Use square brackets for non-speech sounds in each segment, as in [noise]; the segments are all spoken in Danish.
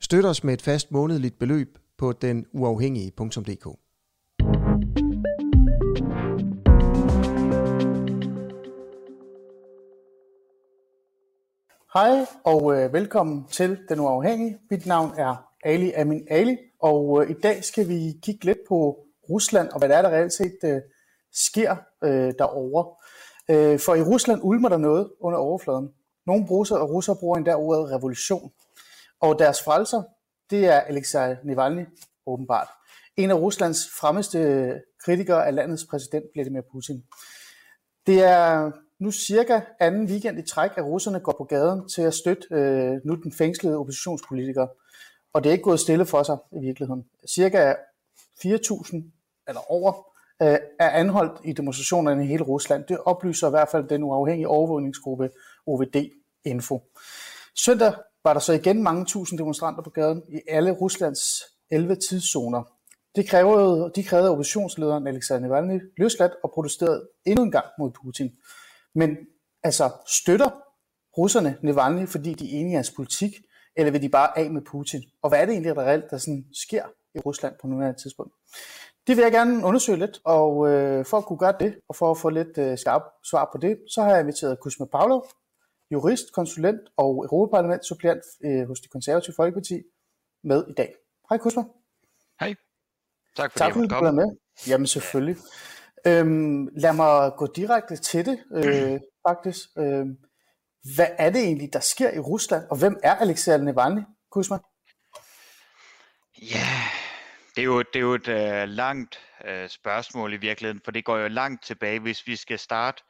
Støt os med et fast månedligt beløb på den uafhængige.dk. Hej og øh, velkommen til Den Uafhængige. Mit navn er Ali Amin Ali, og øh, i dag skal vi kigge lidt på Rusland og hvad der er, der reelt set øh, sker øh, derovre. Øh, for i Rusland ulmer der noget under overfladen. Nogle bruger og russere bruger endda ordet revolution. Og deres frelser, det er Alexei Navalny, åbenbart. En af Ruslands fremmeste kritikere af landets præsident, Vladimir Putin. Det er nu cirka anden weekend i træk, at russerne går på gaden til at støtte øh, nu den fængslede oppositionspolitiker. Og det er ikke gået stille for sig i virkeligheden. Cirka 4.000 eller over øh, er anholdt i demonstrationerne i hele Rusland. Det oplyser i hvert fald den uafhængige overvågningsgruppe OVD Info. Søndag var der så igen mange tusind demonstranter på gaden i alle Ruslands 11 tidszoner. Det krævede, de krævede oppositionslederen Alexander Navalny løsladt og protesterede endnu en gang mod Putin. Men altså, støtter russerne Navalny, fordi de er enige i hans politik, eller vil de bare af med Putin? Og hvad er det egentlig, der reelt der sådan sker i Rusland på nuværende tidspunkt? Det vil jeg gerne undersøge lidt, og øh, for at kunne gøre det, og for at få lidt øh, skarp svar på det, så har jeg inviteret Kusma Pavlov, jurist, konsulent og Europaparlamentssuppleant øh, hos det konservative Folkeparti, med i dag. Hej Kusma. Hej. Tak for tak, det, du er med. Jamen selvfølgelig. Øhm, lad mig gå direkte til det, øh, [clears throat] faktisk. Øhm, hvad er det egentlig, der sker i Rusland, og hvem er Alexei Navalny, Kusma? Ja, det er jo, det er jo et uh, langt uh, spørgsmål i virkeligheden, for det går jo langt tilbage, hvis vi skal starte,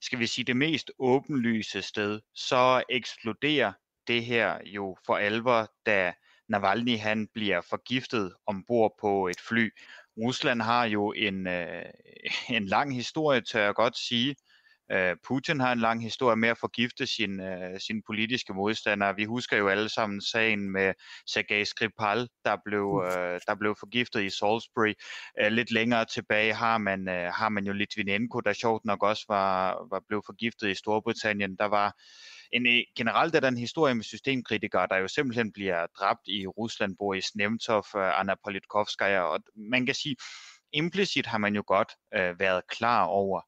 skal vi sige det mest åbenlyse sted, så eksploderer det her jo for alvor, da Navalny han bliver forgiftet ombord på et fly. Rusland har jo en, øh, [laughs] en lang historie, tør jeg godt sige, Øh, Putin har en lang historie med at forgifte sin, øh, sin politiske modstandere. Vi husker jo alle sammen sagen med Sergej Skripal, der blev, mm. øh, der blev forgiftet i Salisbury. lidt længere tilbage har man, har man jo Litvinenko, der sjovt nok også var, var blevet forgiftet i Storbritannien. Der var en, generelt er der en historie med systemkritikere, der jo simpelthen bliver dræbt i Rusland, Boris Nemtsov, Anna Politkovskaya, og man kan sige, implicit har man jo godt øh, været klar over,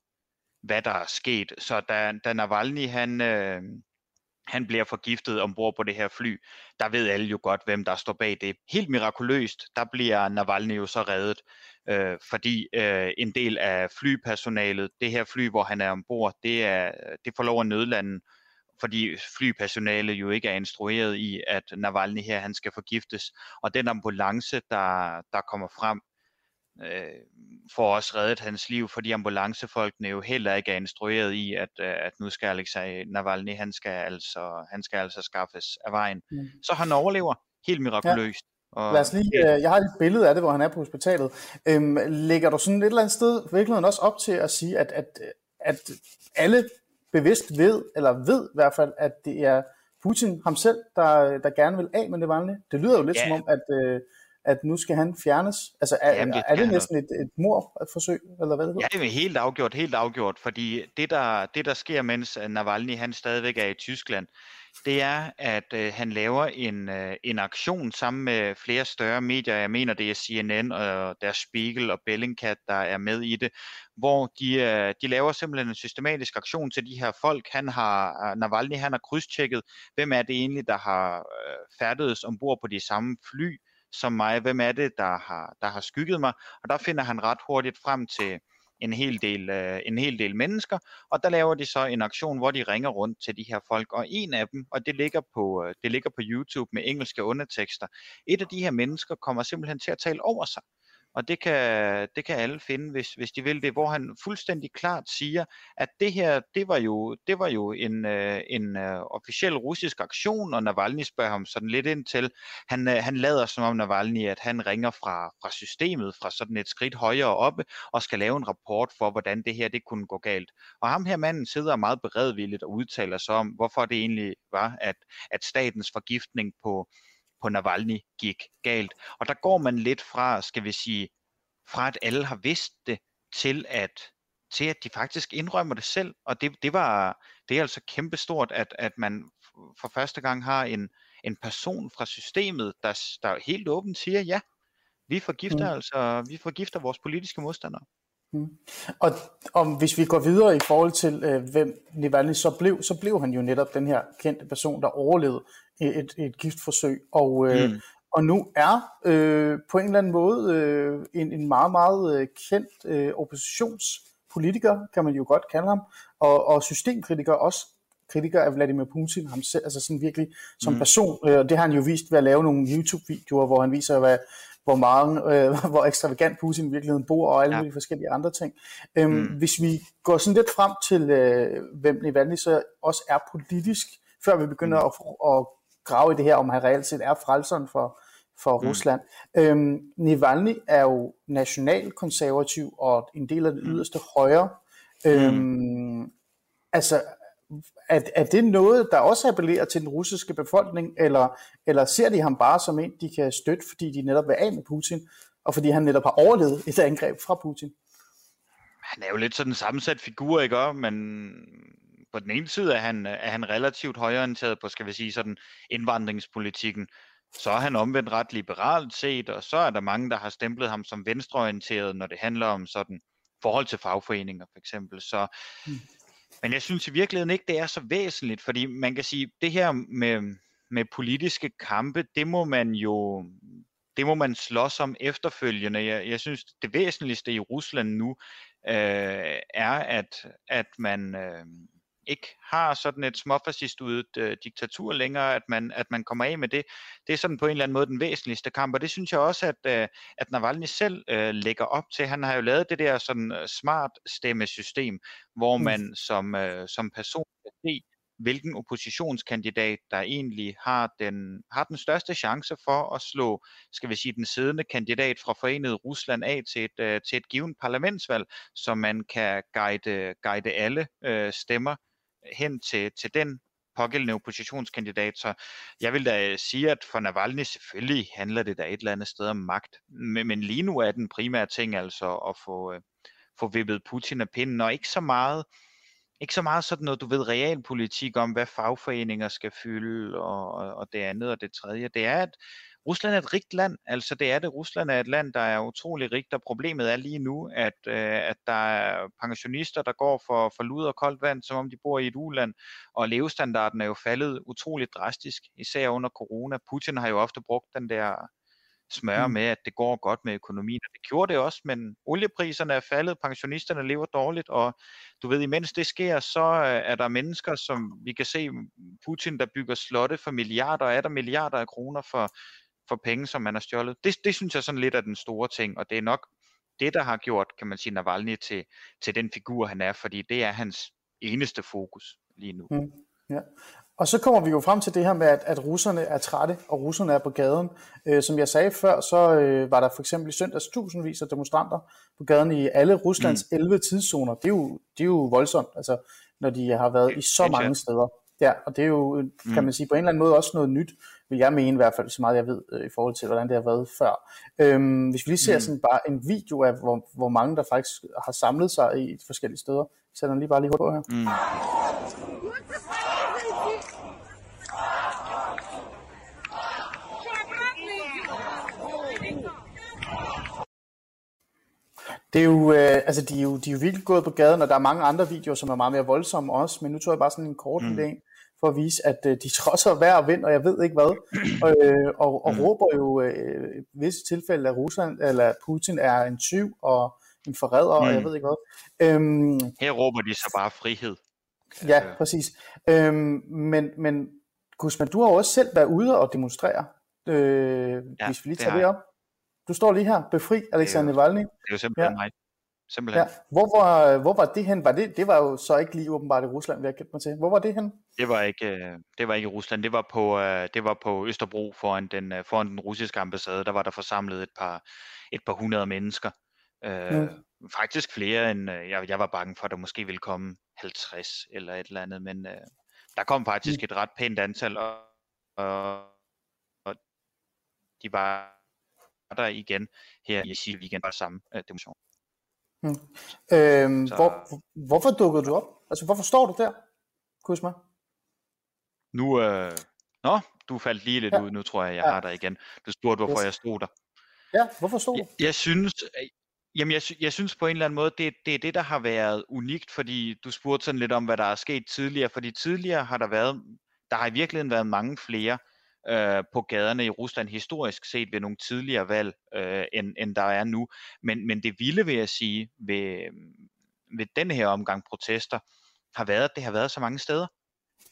hvad der er sket. Så da, da Navalny han, øh, han bliver forgiftet ombord på det her fly, der ved alle jo godt, hvem der står bag det. Helt mirakuløst, der bliver Navalny jo så reddet, øh, fordi øh, en del af flypersonalet, det her fly, hvor han er ombord, det, er, det får lov at nødlande, fordi flypersonalet jo ikke er instrueret i, at Navalny her, han skal forgiftes. Og den ambulance, der, der kommer frem, øh, får også reddet hans liv, fordi ambulancefolkene jo heller ikke er instrueret i, at, øh, at nu skal Alexei Navalny, han skal altså, han skal altså skaffes af vejen. Mm. Så han overlever helt mirakuløst. Ja. Og, Lad os lige, øh, jeg har et billede af det, hvor han er på hospitalet. Øhm, lægger du sådan et eller andet sted virkeligheden også op til at sige, at, at, at alle bevidst ved, eller ved i hvert fald, at det er Putin ham selv, der, der gerne vil af med Navalny? Det lyder jo lidt ja. som om, at... Øh, at nu skal han fjernes? Altså er, Jamen, det, er det næsten et, et mordforsøg, eller hvad det Ja, det er helt afgjort, helt afgjort, fordi det der, det der sker, mens Navalny han stadigvæk er i Tyskland, det er, at øh, han laver en, øh, en aktion sammen med flere større medier. Jeg mener, det er CNN og Der Spiegel og Bellingcat, der er med i det, hvor de, øh, de laver simpelthen en systematisk aktion til de her folk. Han har, Navalny han har krydstjekket, hvem er det egentlig, der har øh, færdedes ombord på de samme fly, som mig, hvem er det, der har, der har skygget mig, og der finder han ret hurtigt frem til en hel, del, øh, en hel del mennesker, og der laver de så en aktion, hvor de ringer rundt til de her folk, og en af dem, og det ligger på, øh, det ligger på YouTube med engelske undertekster, et af de her mennesker kommer simpelthen til at tale over sig, og det kan, det kan alle finde, hvis, hvis de vil det, hvor han fuldstændig klart siger, at det her, det var jo, det var jo en, øh, en øh, officiel russisk aktion, og Navalny spørger ham sådan lidt ind til, han, øh, han lader som om Navalny, at han ringer fra, fra systemet, fra sådan et skridt højere oppe, og skal lave en rapport for, hvordan det her, det kunne gå galt. Og ham her manden sidder meget beredvilligt og udtaler sig om, hvorfor det egentlig var, at, at statens forgiftning på, på Navalny gik galt. Og der går man lidt fra, skal vi sige, fra at alle har vidst det, til at, til at de faktisk indrømmer det selv. Og det, det, var, det er altså kæmpestort, at, at man for første gang har en, en person fra systemet, der, der helt åbent siger, ja, vi forgifter mm. altså, vi forgifter vores politiske modstandere. Mm. Og om hvis vi går videre i forhold til, øh, hvem Navalny så blev, så blev han jo netop den her kendte person, der overlevede et, et giftforsøg. Og, øh, mm. og nu er øh, på en eller anden måde øh, en, en meget, meget øh, kendt øh, oppositionspolitiker, kan man jo godt kalde ham, og, og systemkritiker også, kritiker af Vladimir Putin, ham selv, altså sådan virkelig som mm. person. Øh, det har han jo vist ved at lave nogle YouTube-videoer, hvor han viser, hvad, hvor mange, øh, [laughs] hvor ekstravagant Putin i virkeligheden bor, og alle ja. mulige forskellige andre ting. Øhm, mm. Hvis vi går sådan lidt frem til, øh, hvem Navalny så også er politisk, før vi begynder mm. at, at grave i det her, om han reelt set er frelseren for, for mm. Rusland. Øhm, Navalny er jo nationalkonservativ og en del af det mm. yderste højre. Øhm, mm. Altså, er, er det noget, der også appellerer til den russiske befolkning, eller, eller ser de ham bare som en, de kan støtte, fordi de netop vil af med Putin, og fordi han netop har overlevet et angreb fra Putin? Han er jo lidt sådan en sammensat figur, ikke? Men på den ene side er han, er han relativt højorienteret på, skal vi sige, sådan indvandringspolitikken. Så er han omvendt ret liberalt set, og så er der mange, der har stemplet ham som venstreorienteret, når det handler om sådan forhold til fagforeninger for eksempel. Så, mm. Men jeg synes i virkeligheden ikke, det er så væsentligt, fordi man kan sige, det her med, med politiske kampe, det må man jo det må man slås om efterfølgende. Jeg, jeg synes, det væsentligste i Rusland nu øh, er, at, at man øh, ikke har sådan et småfascistudet øh, diktatur længere, at man, at man kommer af med det. Det er sådan på en eller anden måde den væsentligste kamp, og det synes jeg også, at, øh, at Navalny selv øh, lægger op til. Han har jo lavet det der sådan uh, smart stemmesystem, hvor mm. man som, øh, som person kan se, hvilken oppositionskandidat, der egentlig har den, har den største chance for at slå, skal vi sige, den siddende kandidat fra Forenet Rusland af til et, uh, til et givet parlamentsvalg, så man kan guide, guide alle uh, stemmer hen til, til den pågældende oppositionskandidat. Så jeg vil da øh, sige, at for Navalny selvfølgelig handler det da et eller andet sted om magt. Men, men lige nu er den primære ting altså at få, øh, få vippet Putin af pinden, og ikke så meget ikke så meget sådan noget, du ved, realpolitik om, hvad fagforeninger skal fylde, og, og det andet og det tredje. Det er, at Rusland er et rigt land, altså det er det. Rusland er et land, der er utrolig rigt, og problemet er lige nu, at, øh, at der er pensionister, der går for, for lud og koldt vand, som om de bor i et uland, og levestandarden er jo faldet utroligt drastisk, især under corona. Putin har jo ofte brugt den der smør mm. med, at det går godt med økonomien, og det gjorde det også, men oliepriserne er faldet, pensionisterne lever dårligt, og du ved, imens det sker, så øh, er der mennesker, som vi kan se Putin, der bygger slotte for milliarder, og er der milliarder af kroner for, for penge, som man har stjålet. Det, det synes jeg sådan lidt er den store ting, og det er nok det, der har gjort, kan man sige, Navalny til, til den figur, han er, fordi det er hans eneste fokus lige nu. Mm, ja. Og så kommer vi jo frem til det her med, at, at russerne er trætte, og russerne er på gaden. Øh, som jeg sagde før, så øh, var der for eksempel i søndags tusindvis af demonstranter på gaden i alle Ruslands mm. 11 tidszoner. Det er, jo, det er jo voldsomt, altså, når de har været i så mange steder. Ja, og det er jo, kan mm. man sige, på en eller anden måde også noget nyt, vil jeg mene i hvert fald, så meget jeg ved øh, i forhold til, hvordan det har været før. Øhm, hvis vi lige ser mm. sådan bare en video af, hvor, hvor mange der faktisk har samlet sig i forskellige steder. Jeg sætter den lige bare lige på her. Mm. Det er jo, øh, altså de er jo, de er jo virkelig gået på gaden, og der er mange andre videoer, som er meget mere voldsomme også, men nu tror jeg bare sådan en kort mm. idé for at vise, at øh, de trodser hver og vind, og jeg ved ikke hvad, [clears throat] og, øh, og, og mm. råber jo øh, i visse tilfælde, at Rusland, eller Putin er en tyv og en forræder, mm. og jeg ved ikke hvad. Øhm, Her råber de så bare frihed. Ja, præcis. Øhm, men, men Guzman, du har også selv været ude og demonstrere, øh, ja, hvis vi lige tager det, det op. Du står lige her, befri Alexander Navalny. Det er jo simpelthen ja. mig. Simpelthen. Ja. Hvor, var, hvor var det hen? Var det, det var jo så ikke lige åbenbart i Rusland, vi har kendt mig til. Hvor var det hen? Det var ikke, øh, det var ikke i Rusland. Det var på, øh, det var på Østerbro foran den, øh, foran den russiske ambassade. Der var der forsamlet et par, et par hundrede mennesker. Mm. Faktisk flere end, jeg, jeg var bange for, at der måske ville komme 50 eller et eller andet, men øh, der kom faktisk mm. et ret pænt antal, og, og, og de var der igen her i Sil weekend var samme øh, demonstration. Hmm. Øhm, så... hvor, hvorfor dukkede du op? Altså, hvorfor står du der, Kusma? Nu, øh... Nå, du faldt lige lidt ja. ud, nu tror jeg, jeg ja. har dig igen. Du spurgte, hvorfor yes. jeg stod der. Ja, hvorfor stod du? Jeg, jeg synes, Jamen, jeg, jeg synes på en eller anden måde, det, det er det, der har været unikt, fordi du spurgte sådan lidt om, hvad der er sket tidligere, fordi tidligere har der været, der har i virkeligheden været mange flere øh, på gaderne i Rusland historisk set ved nogle tidligere valg, øh, end, end der er nu. Men, men det vilde, vil jeg sige, ved, ved denne her omgang protester, har været, at det har været så mange steder.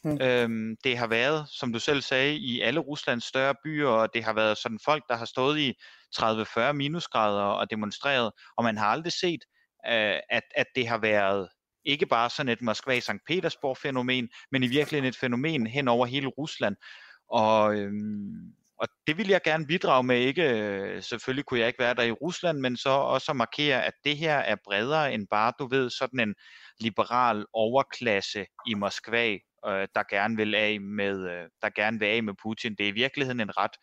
Mm. Øhm, det har været, som du selv sagde, i alle Ruslands større byer, og det har været sådan folk, der har stået i 30-40 minusgrader og demonstreret, og man har aldrig set, øh, at, at det har været ikke bare sådan et Moskva-St. Petersborg fænomen, men i virkeligheden et fænomen hen over hele Rusland. Og, øhm, og det vil jeg gerne bidrage med. Ikke, øh, selvfølgelig kunne jeg ikke være der i Rusland, men så også markere, at det her er bredere end bare, du ved, sådan en liberal overklasse i Moskva, øh, der gerne vil af med, øh, der gerne vil af med Putin. Det er i virkeligheden en ret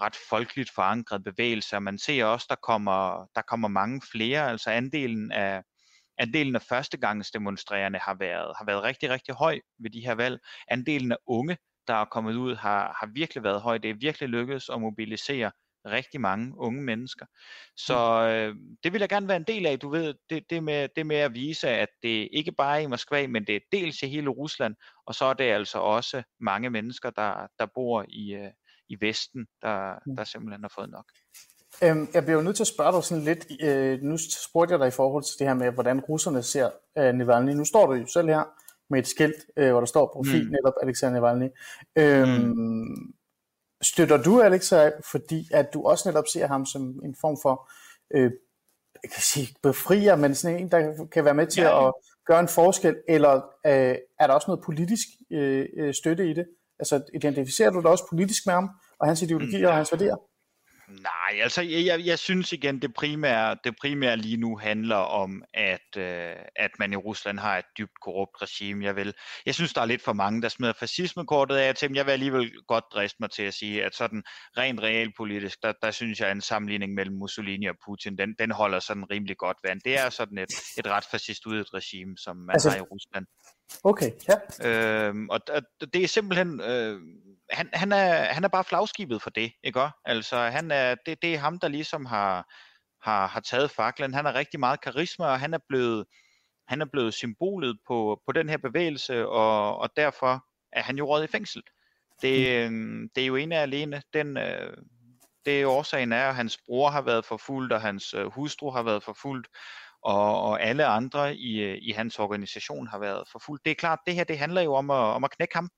ret folkeligt forankret bevægelse, og man ser også, der kommer, der kommer mange flere, altså andelen af, andelen af førstegangsdemonstrerende har været, har været rigtig, rigtig høj ved de her valg. Andelen af unge, der er kommet ud, har, har virkelig været høj. Det er virkelig lykkedes at mobilisere rigtig mange unge mennesker. Så mm. øh, det vil jeg gerne være en del af, du ved, det, det, med, det med at vise, at det ikke bare er i Moskva, men det er dels i hele Rusland, og så er det altså også mange mennesker, der, der bor i, øh, i Vesten, der, mm. der simpelthen har fået nok. Øhm, jeg bliver jo nødt til at spørge dig sådan lidt, øh, nu spurgte jeg dig i forhold til det her med, hvordan russerne ser øh, Navalny. Nu står du jo selv her med et skilt, øh, hvor der står profil mm. netop Alexander Navalny. Øhm, mm. Støtter du Alexej, fordi at du også netop ser ham som en form for, øh, jeg kan sige befrier, men sådan en, der kan være med til ja. at gøre en forskel, eller øh, er der også noget politisk øh, øh støtte i det? Altså identificerer du dig også politisk med ham, og hans ideologier mm. og hans værdier? Nej, altså jeg, jeg, jeg synes igen, det primære, det primære lige nu handler om, at, øh, at man i Rusland har et dybt korrupt regime. Jeg, vil, jeg synes, der er lidt for mange, der smider fascismekortet af til, men jeg vil alligevel godt driste mig til at sige, at sådan rent realpolitisk, der, der synes jeg, at en sammenligning mellem Mussolini og Putin, den, den holder sådan rimelig godt vand. Det er sådan et, et ret fascistoidet regime, som man altså, har i Rusland. Okay, ja. Øhm, og, og det er simpelthen... Øh, han, han, er, han er bare flagskibet for det, ikke også? Altså, han er, det, det er ham, der ligesom har, har, har taget faklen. Han har rigtig meget karisma, og han er blevet, han er blevet symbolet på, på den her bevægelse, og, og derfor er han jo råd i fængsel. Det, mm. det er jo en af alene. Den, øh, det årsagen er, at hans bror har været forfulgt, og hans øh, hustru har været forfulgt, og, og alle andre i, øh, i hans organisation har været forfulgt. Det er klart, det her det handler jo om at, om at knække ham.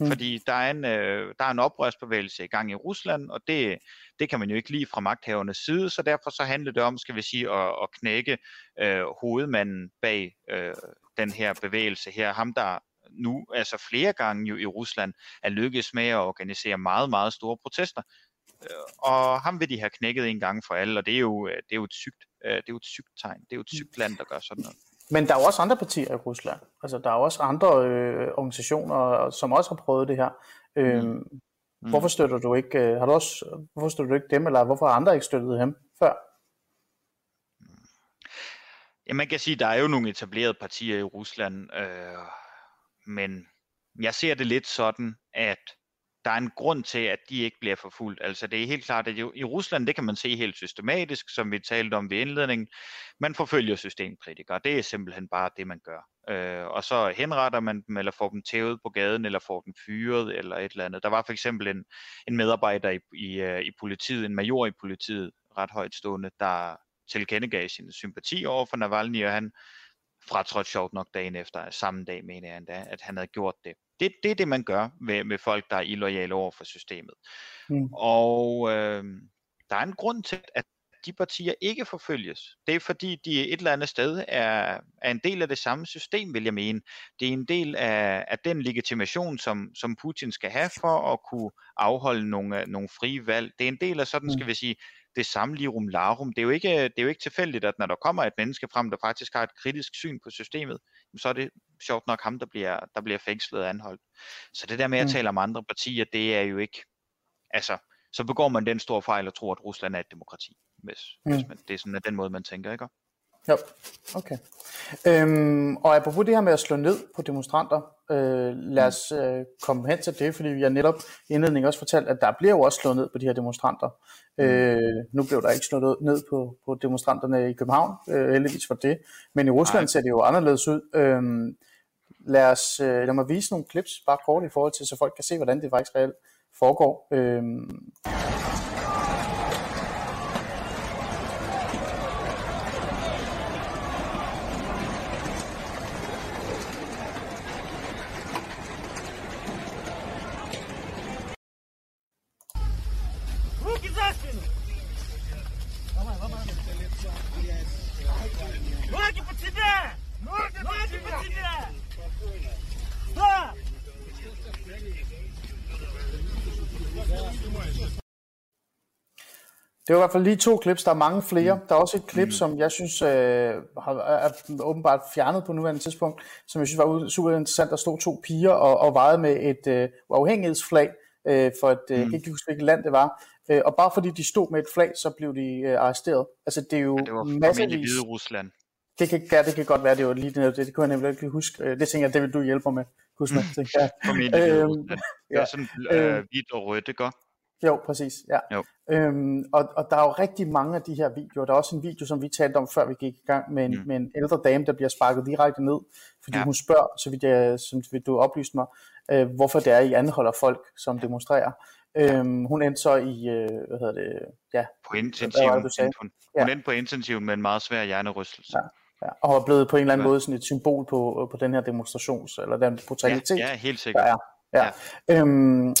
Mm. Fordi der er, en, øh, der er en oprørsbevægelse i gang i Rusland, og det, det kan man jo ikke lide fra magthavernes side, så derfor så handler det om, skal vi sige, at, at knække øh, hovedmanden bag øh, den her bevægelse her. Ham, der nu altså flere gange jo i Rusland er lykkedes med at organisere meget, meget store protester. Øh, og ham vil de have knækket en gang for alle, og det er jo, øh, det er jo et sygt, øh, det er jo et sygt tegn. Det er jo et sygt land, der gør sådan noget. Men der er jo også andre partier i Rusland. Altså, der er også andre øh, organisationer, som også har prøvet det her. Øh, mm. Mm. Hvorfor støtter du ikke, øh, har du også, hvorfor støtter du ikke dem, eller hvorfor har andre ikke støttet dem før? Ja, man kan sige, at der er jo nogle etablerede partier i Rusland, øh, men jeg ser det lidt sådan, at der er en grund til, at de ikke bliver forfulgt. Altså det er helt klart, at i Rusland, det kan man se helt systematisk, som vi talte om ved indledningen, man forfølger systemkritikere. Det er simpelthen bare det, man gør. Øh, og så henretter man dem, eller får dem tævet på gaden, eller får dem fyret, eller et eller andet. Der var for eksempel en, en medarbejder i, i, øh, i politiet, en major i politiet, ret højt stående, der tilkendegav sin sympati over for Navalny, og han fratrådte sjovt nok dagen efter, samme dag mener jeg endda, at han havde gjort det. Det, det er det, man gør med, med folk, der er illoyale over for systemet. Mm. Og, øh, der er en grund til, at de partier ikke forfølges. Det er fordi, de et eller andet sted er, er en del af det samme system, vil jeg mene. Det er en del af, af den legitimation, som, som Putin skal have for at kunne afholde nogle, nogle frie valg. Det er en del af sådan, skal mm. vi sige, det samme lirum larum. Det er, jo ikke, det er jo ikke tilfældigt, at når der kommer et menneske frem, der faktisk har et kritisk syn på systemet, så er det sjovt nok ham, der bliver, der bliver fængslet og anholdt. Så det der med at mm. tale om andre partier, det er jo ikke, altså, så begår man den store fejl at tro, at Rusland er et demokrati hvis, mm. hvis man, det er sådan den måde, man tænker, ikke? Jo, okay. Øhm, og apropos det her med at slå ned på demonstranter, øh, lad os øh, komme hen til det, fordi vi har netop i indledningen også fortalt, at der bliver jo også slået ned på de her demonstranter. Mm. Øh, nu blev der ikke slået ned på, på demonstranterne i København, øh, heldigvis for det, men i Rusland Nej. ser det jo anderledes ud. Øh, lad, os, øh, lad mig vise nogle clips, bare kort i forhold til, så folk kan se, hvordan det faktisk reelt foregår. Øh, Det var i hvert fald lige to clips, der er mange flere. Mm. Der er også et klip, mm. som jeg synes øh, har, er åbenbart fjernet på nuværende tidspunkt, som jeg synes var super interessant. Der stod to piger og, og vejede med et øh, uafhængighedsflag øh, for et, øh, mm. jeg ikke huske, hvilket land det var. Øh, og bare fordi de stod med et flag, så blev de øh, arresteret. Altså det er jo ja, det var massevis. Hvide Rusland. Det kan, ja, det kan godt være, det var lige det, det, det kunne jeg nemlig ikke huske. Øh, det tænker jeg, det vil du hjælpe mig med, Husk mig. Ja. Formentlig øhm, Det er sådan øh, øhm. hvidt og rødt, ikke jo, præcis. Ja. Jo. Øhm, og, og der er jo rigtig mange af de her videoer. Der er også en video, som vi talte om, før vi gik i gang, med en, mm. med en ældre dame, der bliver sparket direkte ned, fordi ja. hun spørger, så vidt, jeg, som du oplyste mig, øh, hvorfor det er, I anholder folk, som demonstrerer. Ja. Øhm, hun endte så i, øh, hvad hedder det, ja. På intensiven. Hun, hun ja. endte på intensiven med en meget svær hjernerystelse. Ja. Ja, og er blevet på en eller anden ja. måde sådan et symbol på, på den her demonstrations, eller den brutalitet, ja, ja, helt sikkert. der er. Ja. ja. Øhm,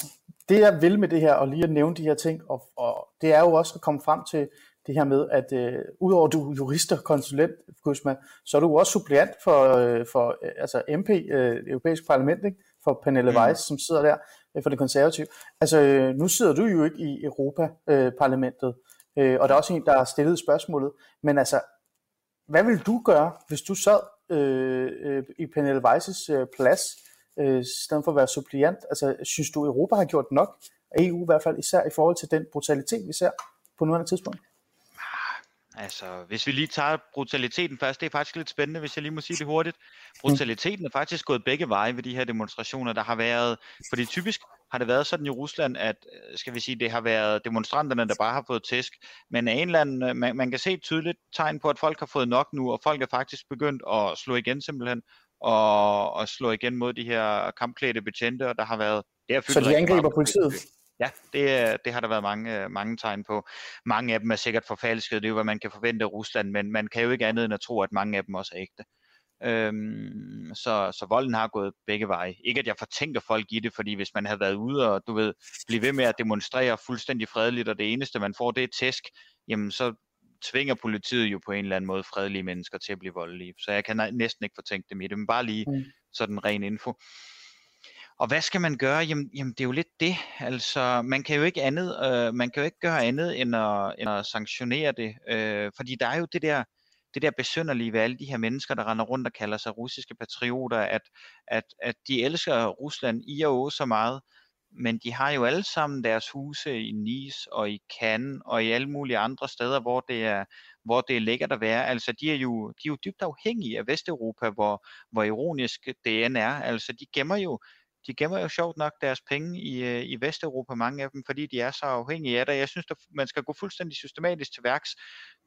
det jeg vil med det her, og lige at nævne de her ting, og, og det er jo også at komme frem til det her med, at øh, udover at du er jurist og konsulent, Guzman, så er du også suppleant for, øh, for øh, altså MP, øh, Europæisk Parlament, ikke? for Pernille mm. Weiss, som sidder der øh, for det konservative. Altså, øh, nu sidder du jo ikke i Europa-parlamentet, øh, og der er også en, der har stillet spørgsmålet, men altså, hvad vil du gøre, hvis du sad øh, øh, i Pernille Weiss' øh, plads, øh, i stedet for at være suppliant. Altså, synes du, Europa har gjort nok? EU i hvert fald især i forhold til den brutalitet, vi ser på nuværende tidspunkt? Ah, altså, hvis vi lige tager brutaliteten først, det er faktisk lidt spændende, hvis jeg lige må sige det hurtigt. Brutaliteten er faktisk gået begge veje ved de her demonstrationer, der har været, fordi typisk har det været sådan i Rusland, at øh, skal vi sige, det har været demonstranterne, der bare har fået tæsk, men af en eller anden, øh, man, man kan se et tydeligt tegn på, at folk har fået nok nu, og folk er faktisk begyndt at slå igen simpelthen, og, og slå igen mod de her kampklædte betjente, og der har været... Det har Så de angriber politiet? Ja, det, det har der været mange, mange tegn på. Mange af dem er sikkert forfalskede, det er jo, hvad man kan forvente af Rusland, men man kan jo ikke andet end at tro, at mange af dem også er ægte. Øhm, så, så volden har gået begge veje. Ikke at jeg fortænker folk i det, fordi hvis man havde været ude og du ved, blive ved med at demonstrere fuldstændig fredeligt, og det eneste man får, det er tæsk, jamen så tvinger politiet jo på en eller anden måde fredelige mennesker til at blive voldelige. Så jeg kan næsten ikke fortænke dem i det, men bare lige mm. sådan ren info. Og hvad skal man gøre? Jamen, jamen det er jo lidt det. Altså, man kan jo ikke andet, øh, man kan jo ikke gøre andet end at, end at sanktionere det, øh, fordi der er jo det der, det der besynderlige ved alle de her mennesker, der render rundt og kalder sig russiske patrioter, at, at, at de elsker Rusland i og så meget, men de har jo alle sammen deres huse i Nice og i Cannes og i alle mulige andre steder, hvor det er, hvor det er lækkert at være. Altså, de er jo, de er jo dybt afhængige af Vesteuropa, hvor, hvor ironisk det end er. Altså, de gemmer jo, de gemmer jo sjovt nok deres penge i, øh, i Vesteuropa, mange af dem, fordi de er så afhængige af det. Jeg synes, at man skal gå fuldstændig systematisk til værks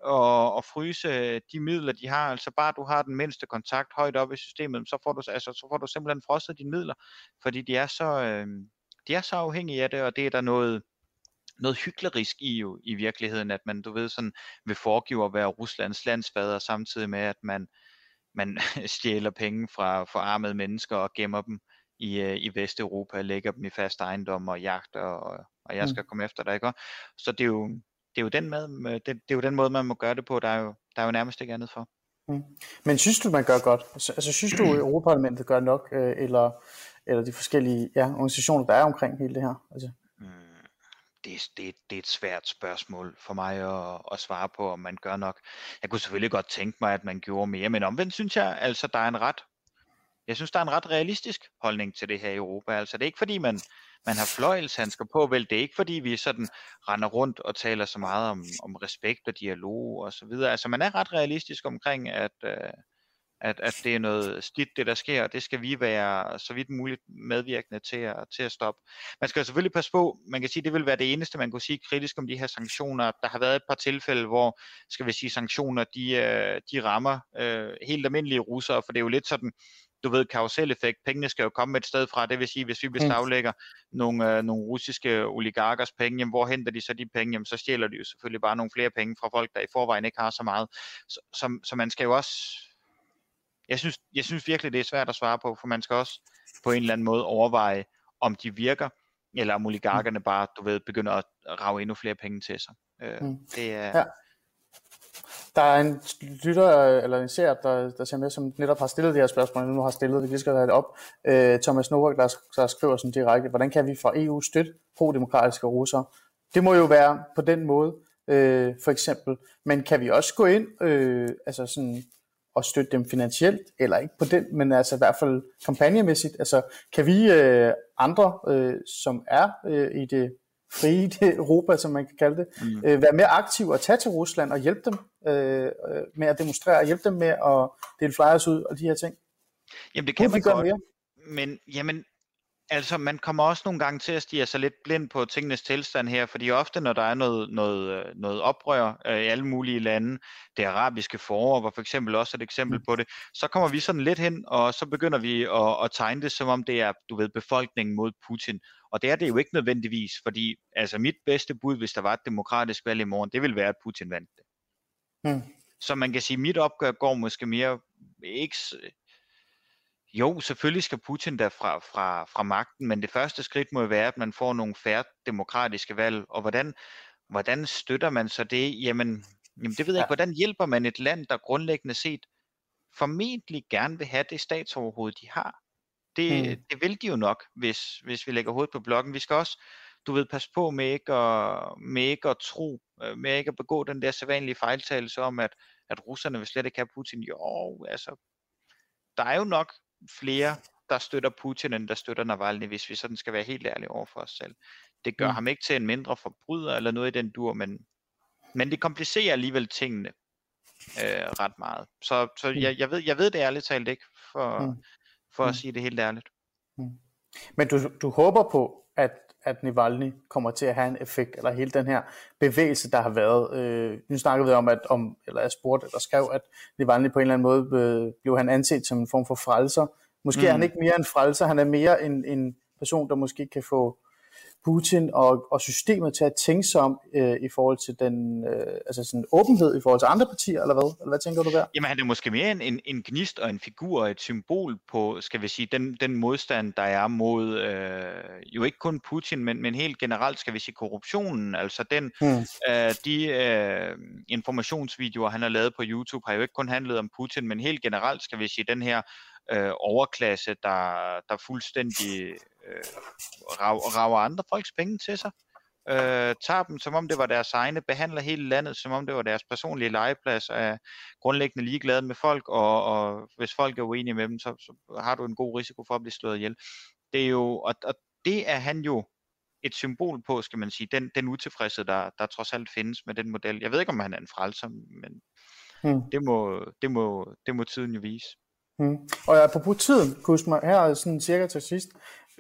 og, og fryse øh, de midler, de har. Altså bare du har den mindste kontakt højt op i systemet, så får du, altså, så får du simpelthen frosset dine midler, fordi de er så, øh, de er så afhængige af det, og det er der noget, noget hyklerisk i jo i virkeligheden, at man, du ved, sådan vil foregive at være Ruslands landsfader, samtidig med, at man, man [laughs] stjæler penge fra forarmede mennesker og gemmer dem i, øh, i Vesteuropa, lægger dem i fast ejendom og jagter, og, og jeg mm. skal mm. komme efter dig, ikke? Så det er jo, det er jo den med, det, det er jo den måde, man må gøre det på. Der er jo, der er jo nærmest ikke andet for. Mm. Men synes du, man gør godt? Altså, altså synes du, [clears throat] Europaparlamentet gør nok, øh, eller, eller de forskellige ja, organisationer, der er omkring hele det her? Altså. Mm, det, det, det er et svært spørgsmål for mig at, at svare på, om man gør nok. Jeg kunne selvfølgelig godt tænke mig, at man gjorde mere, men omvendt synes jeg, altså, der er en ret jeg synes, der er en ret realistisk holdning til det her i Europa. Altså, det er ikke fordi, man, man har fløjelshandsker på, vel, det er ikke fordi, vi sådan render rundt og taler så meget om, om respekt og dialog og så videre. Altså, man er ret realistisk omkring, at, øh, at, at det er noget skidt, det der sker, og det skal vi være så vidt muligt medvirkende til at, til at stoppe. Man skal selvfølgelig passe på, man kan sige, det vil være det eneste, man kunne sige kritisk om de her sanktioner. Der har været et par tilfælde, hvor, skal vi sige, sanktioner, de, øh, de rammer øh, helt almindelige russere, for det er jo lidt sådan, du ved, karusseleffekt. Pengene skal jo komme et sted fra. Det vil sige, hvis vi beslaglægger mm. nogle, øh, nogle russiske oligarkers penge, jamen, hvor henter de så de penge? Jamen, så stjæler de jo selvfølgelig bare nogle flere penge fra folk, der i forvejen ikke har så meget. Så, så, så man skal jo også... Jeg synes, jeg synes virkelig, det er svært at svare på, for man skal også på en eller anden måde overveje, om de virker, eller om oligarkerne mm. bare, du ved, begynder at rave endnu flere penge til sig. Øh, mm. Det er... Ja. Der er en lytter, eller en seer, der, der ser med, som netop har stillet det her spørgsmål, nu har stillet det, vi skal have det op. Øh, Thomas Novak, der, der skriver sådan direkte, hvordan kan vi fra EU støtte pro-demokratiske russere? Det må jo være på den måde, øh, for eksempel. Men kan vi også gå ind øh, altså sådan, og støtte dem finansielt, eller ikke på den, men altså i hvert fald kampagnemæssigt? Altså, kan vi øh, andre, øh, som er øh, i det frie [laughs] Europa, som man kan kalde det, mm. øh, være mere aktive og tage til Rusland og hjælpe dem øh, øh, med at demonstrere, og hjælpe dem med at dele flyers ud og de her ting. Jamen det kan Kunne man godt, mere? men jamen, altså man kommer også nogle gange til at stige sig lidt blind på tingenes tilstand her, fordi ofte når der er noget, noget, øh, noget oprør øh, i alle mulige lande, det arabiske forår var for eksempel også et eksempel mm. på det, så kommer vi sådan lidt hen, og så begynder vi at, at tegne det som om det er, du ved, befolkningen mod Putin. Og det er det jo ikke nødvendigvis, fordi altså mit bedste bud, hvis der var et demokratisk valg i morgen, det ville være, at Putin vandt det. Mm. Så man kan sige, at mit opgør går måske mere ikke... Jo, selvfølgelig skal Putin der fra, fra, fra magten, men det første skridt må være, at man får nogle færre demokratiske valg. Og hvordan, hvordan støtter man så det? Jamen, jamen det ved jeg ja. ikke. Hvordan hjælper man et land, der grundlæggende set formentlig gerne vil have det statsoverhoved, de har? Det, mm. det vil de jo nok, hvis, hvis vi lægger hovedet på blokken. Vi skal også, du ved, passe på med ikke at, med ikke at tro, øh, med ikke at begå den der sædvanlige fejltagelse om, at, at russerne vil slet ikke have Putin. Jo, altså, der er jo nok flere, der støtter Putin, end der støtter Navalny, hvis vi sådan skal være helt ærlige over for os selv. Det gør mm. ham ikke til en mindre forbryder eller noget i den dur, men, men det komplicerer alligevel tingene øh, ret meget. Så, så mm. jeg, jeg, ved, jeg ved det ærligt talt ikke, for, mm for mm. at sige det helt ærligt. Mm. Men du, du håber på, at, at Navalny kommer til at have en effekt, eller hele den her bevægelse, der har været. Øh, nu snakker vi om, at om, eller jeg spurgte, eller skrev, at Navalny på en eller anden måde øh, blev han anset som en form for frelser. Måske mm. er han mm. ikke mere en frelser, han er mere en, en person, der måske kan få Putin og, og systemet til at tænke sig om øh, i forhold til den øh, altså sådan åbenhed i forhold til andre partier, eller hvad? Eller hvad tænker du der? Jamen han er måske mere en, en, gnist og en figur og et symbol på, skal vi sige, den, den modstand, der er mod øh, jo ikke kun Putin, men, men helt generelt, skal vi sige, korruptionen. Altså den, hmm. øh, de øh, informationsvideoer, han har lavet på YouTube, har jo ikke kun handlet om Putin, men helt generelt, skal vi sige, den her øh, overklasse, der, der fuldstændig øh, rager, rager andre folks penge til sig. Øh, tager dem, som om det var deres egne, behandler hele landet, som om det var deres personlige legeplads, er grundlæggende ligeglade med folk, og, og hvis folk er uenige med dem, så, så har du en god risiko for at blive slået ihjel. Det er jo, og, og det er han jo et symbol på, skal man sige, den, den utilfredshed, der, der trods alt findes med den model. Jeg ved ikke, om han er en frelser, men hmm. det, må, det, må, det må tiden jo vise. Hmm. Og apropos tiden, Kusma, her er sådan cirka til sidst.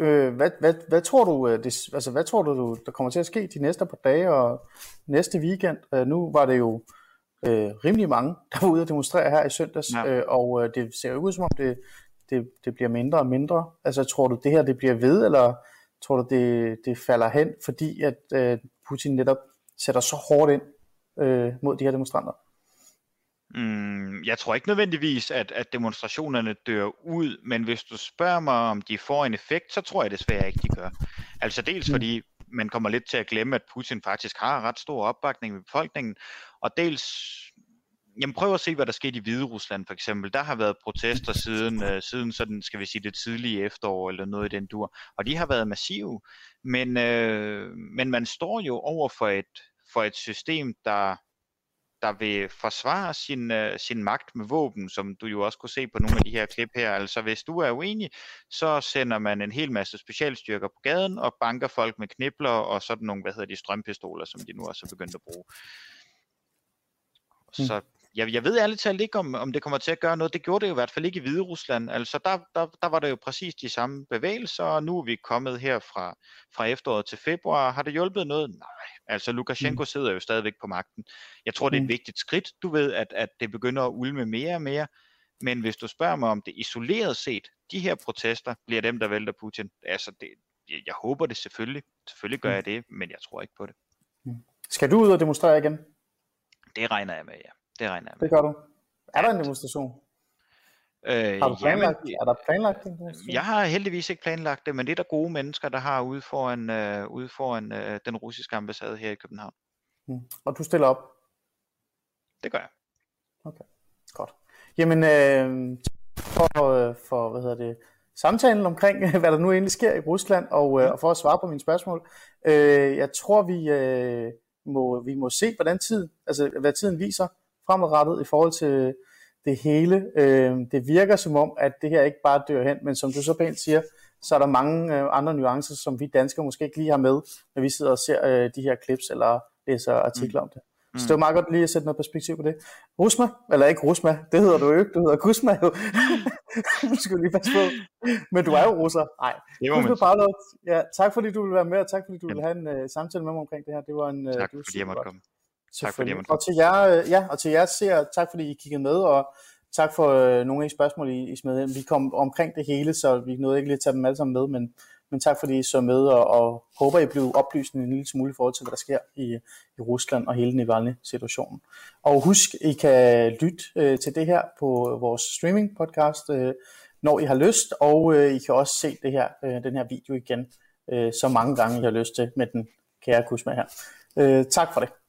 Øh, hvad, hvad, hvad, tror du, øh, det, altså, hvad tror du, der kommer til at ske de næste par dage og næste weekend? Øh, nu var det jo øh, rimelig mange, der var ude at demonstrere her i søndags, ja. øh, og øh, det ser jo ud som om, det, det, det bliver mindre og mindre. Altså tror du, det her det bliver ved, eller tror du, det, det falder hen, fordi at øh, Putin netop sætter så hårdt ind øh, mod de her demonstranter? Mm, jeg tror ikke nødvendigvis, at, at demonstrationerne dør ud, men hvis du spørger mig, om de får en effekt, så tror jeg desværre ikke, de gør. Altså dels mm. fordi, man kommer lidt til at glemme, at Putin faktisk har ret stor opbakning i befolkningen, og dels Jamen prøv at se, hvad der skete i Hvide Rusland for eksempel. Der har været protester siden, øh, siden sådan, skal vi sige, det tidlige efterår eller noget i den dur. Og de har været massive. Men, øh, men man står jo over for et, for et system, der, der vil forsvare sin, øh, sin magt med våben, som du jo også kunne se på nogle af de her klip her. Altså hvis du er uenig, så sender man en hel masse specialstyrker på gaden og banker folk med knibler og sådan nogle, hvad hedder de, strømpistoler, som de nu også er begyndt at bruge. Mm. Så jeg, jeg ved ærligt talt ikke, om, om det kommer til at gøre noget. Det gjorde det jo i hvert fald ikke i Hvide Rusland. Altså der, der, der var det jo præcis de samme bevægelser, og nu er vi kommet her fra, fra efteråret til februar. Har det hjulpet noget? Nej. Altså Lukashenko mm. sidder jo stadigvæk på magten. Jeg tror, det er et mm. vigtigt skridt, du ved, at, at det begynder at ulme mere og mere. Men hvis du spørger mig om det isoleret set, de her protester bliver dem, der vælter Putin. Altså, det, jeg, jeg håber det selvfølgelig. Selvfølgelig gør mm. jeg det, men jeg tror ikke på det. Mm. Skal du ud og demonstrere igen? Det regner jeg med, ja. Det regner jeg med. Det gør du. Er der en demonstration? Øh, har du planlagt, jamen, er der planlagt en demonstration? Jeg har heldigvis ikke planlagt det, men det er der gode mennesker, der har ude foran, øh, ude foran øh, den russiske ambassade her i København. Hmm. Og du stiller op? Det gør jeg. Okay, godt. Jamen, øh, for, øh, for, hvad hedder det, samtalen omkring, [laughs] hvad der nu egentlig sker i Rusland, og, øh, og for at svare på mine spørgsmål. Øh, jeg tror, vi, øh, må, vi må se, hvordan tid, altså, hvad tiden viser fremadrettet i forhold til det hele. Øh, det virker som om, at det her ikke bare dør hen, men som du så pænt siger, så er der mange øh, andre nuancer, som vi danskere måske ikke lige har med, når vi sidder og ser øh, de her clips eller læser artikler mm. om det. Mm. Så det var meget godt lige at sætte noget perspektiv på det. Rusma, eller ikke Rusma, det hedder du jo ikke, du hedder Kusma jo. [laughs] du skal lige passe på. Men du er jo russer. Nej. Kusma Paolo, ja, tak fordi du ville være med, og tak fordi du ville have en uh, samtale med mig omkring det her. Det var en, uh, tak fordi jeg måtte komme. Tak fordi jeg. Og til jer, øh, ja, og til jer ser, tak fordi I kiggede med, og tak for øh, nogle af de spørgsmål, I, I smed ind. Vi kom omkring det hele, så vi nåede ikke lige at tage dem alle sammen med, men men tak fordi I så med, og, og håber I blev oplyst en lille smule i forhold til, hvad der sker i, i Rusland og hele Navalny-situationen. Og husk, I kan lytte øh, til det her på vores streaming podcast, øh, når I har lyst, og øh, I kan også se det her, øh, den her video igen, øh, så mange gange I har lyst til med den kære Kusma her. Øh, tak for det.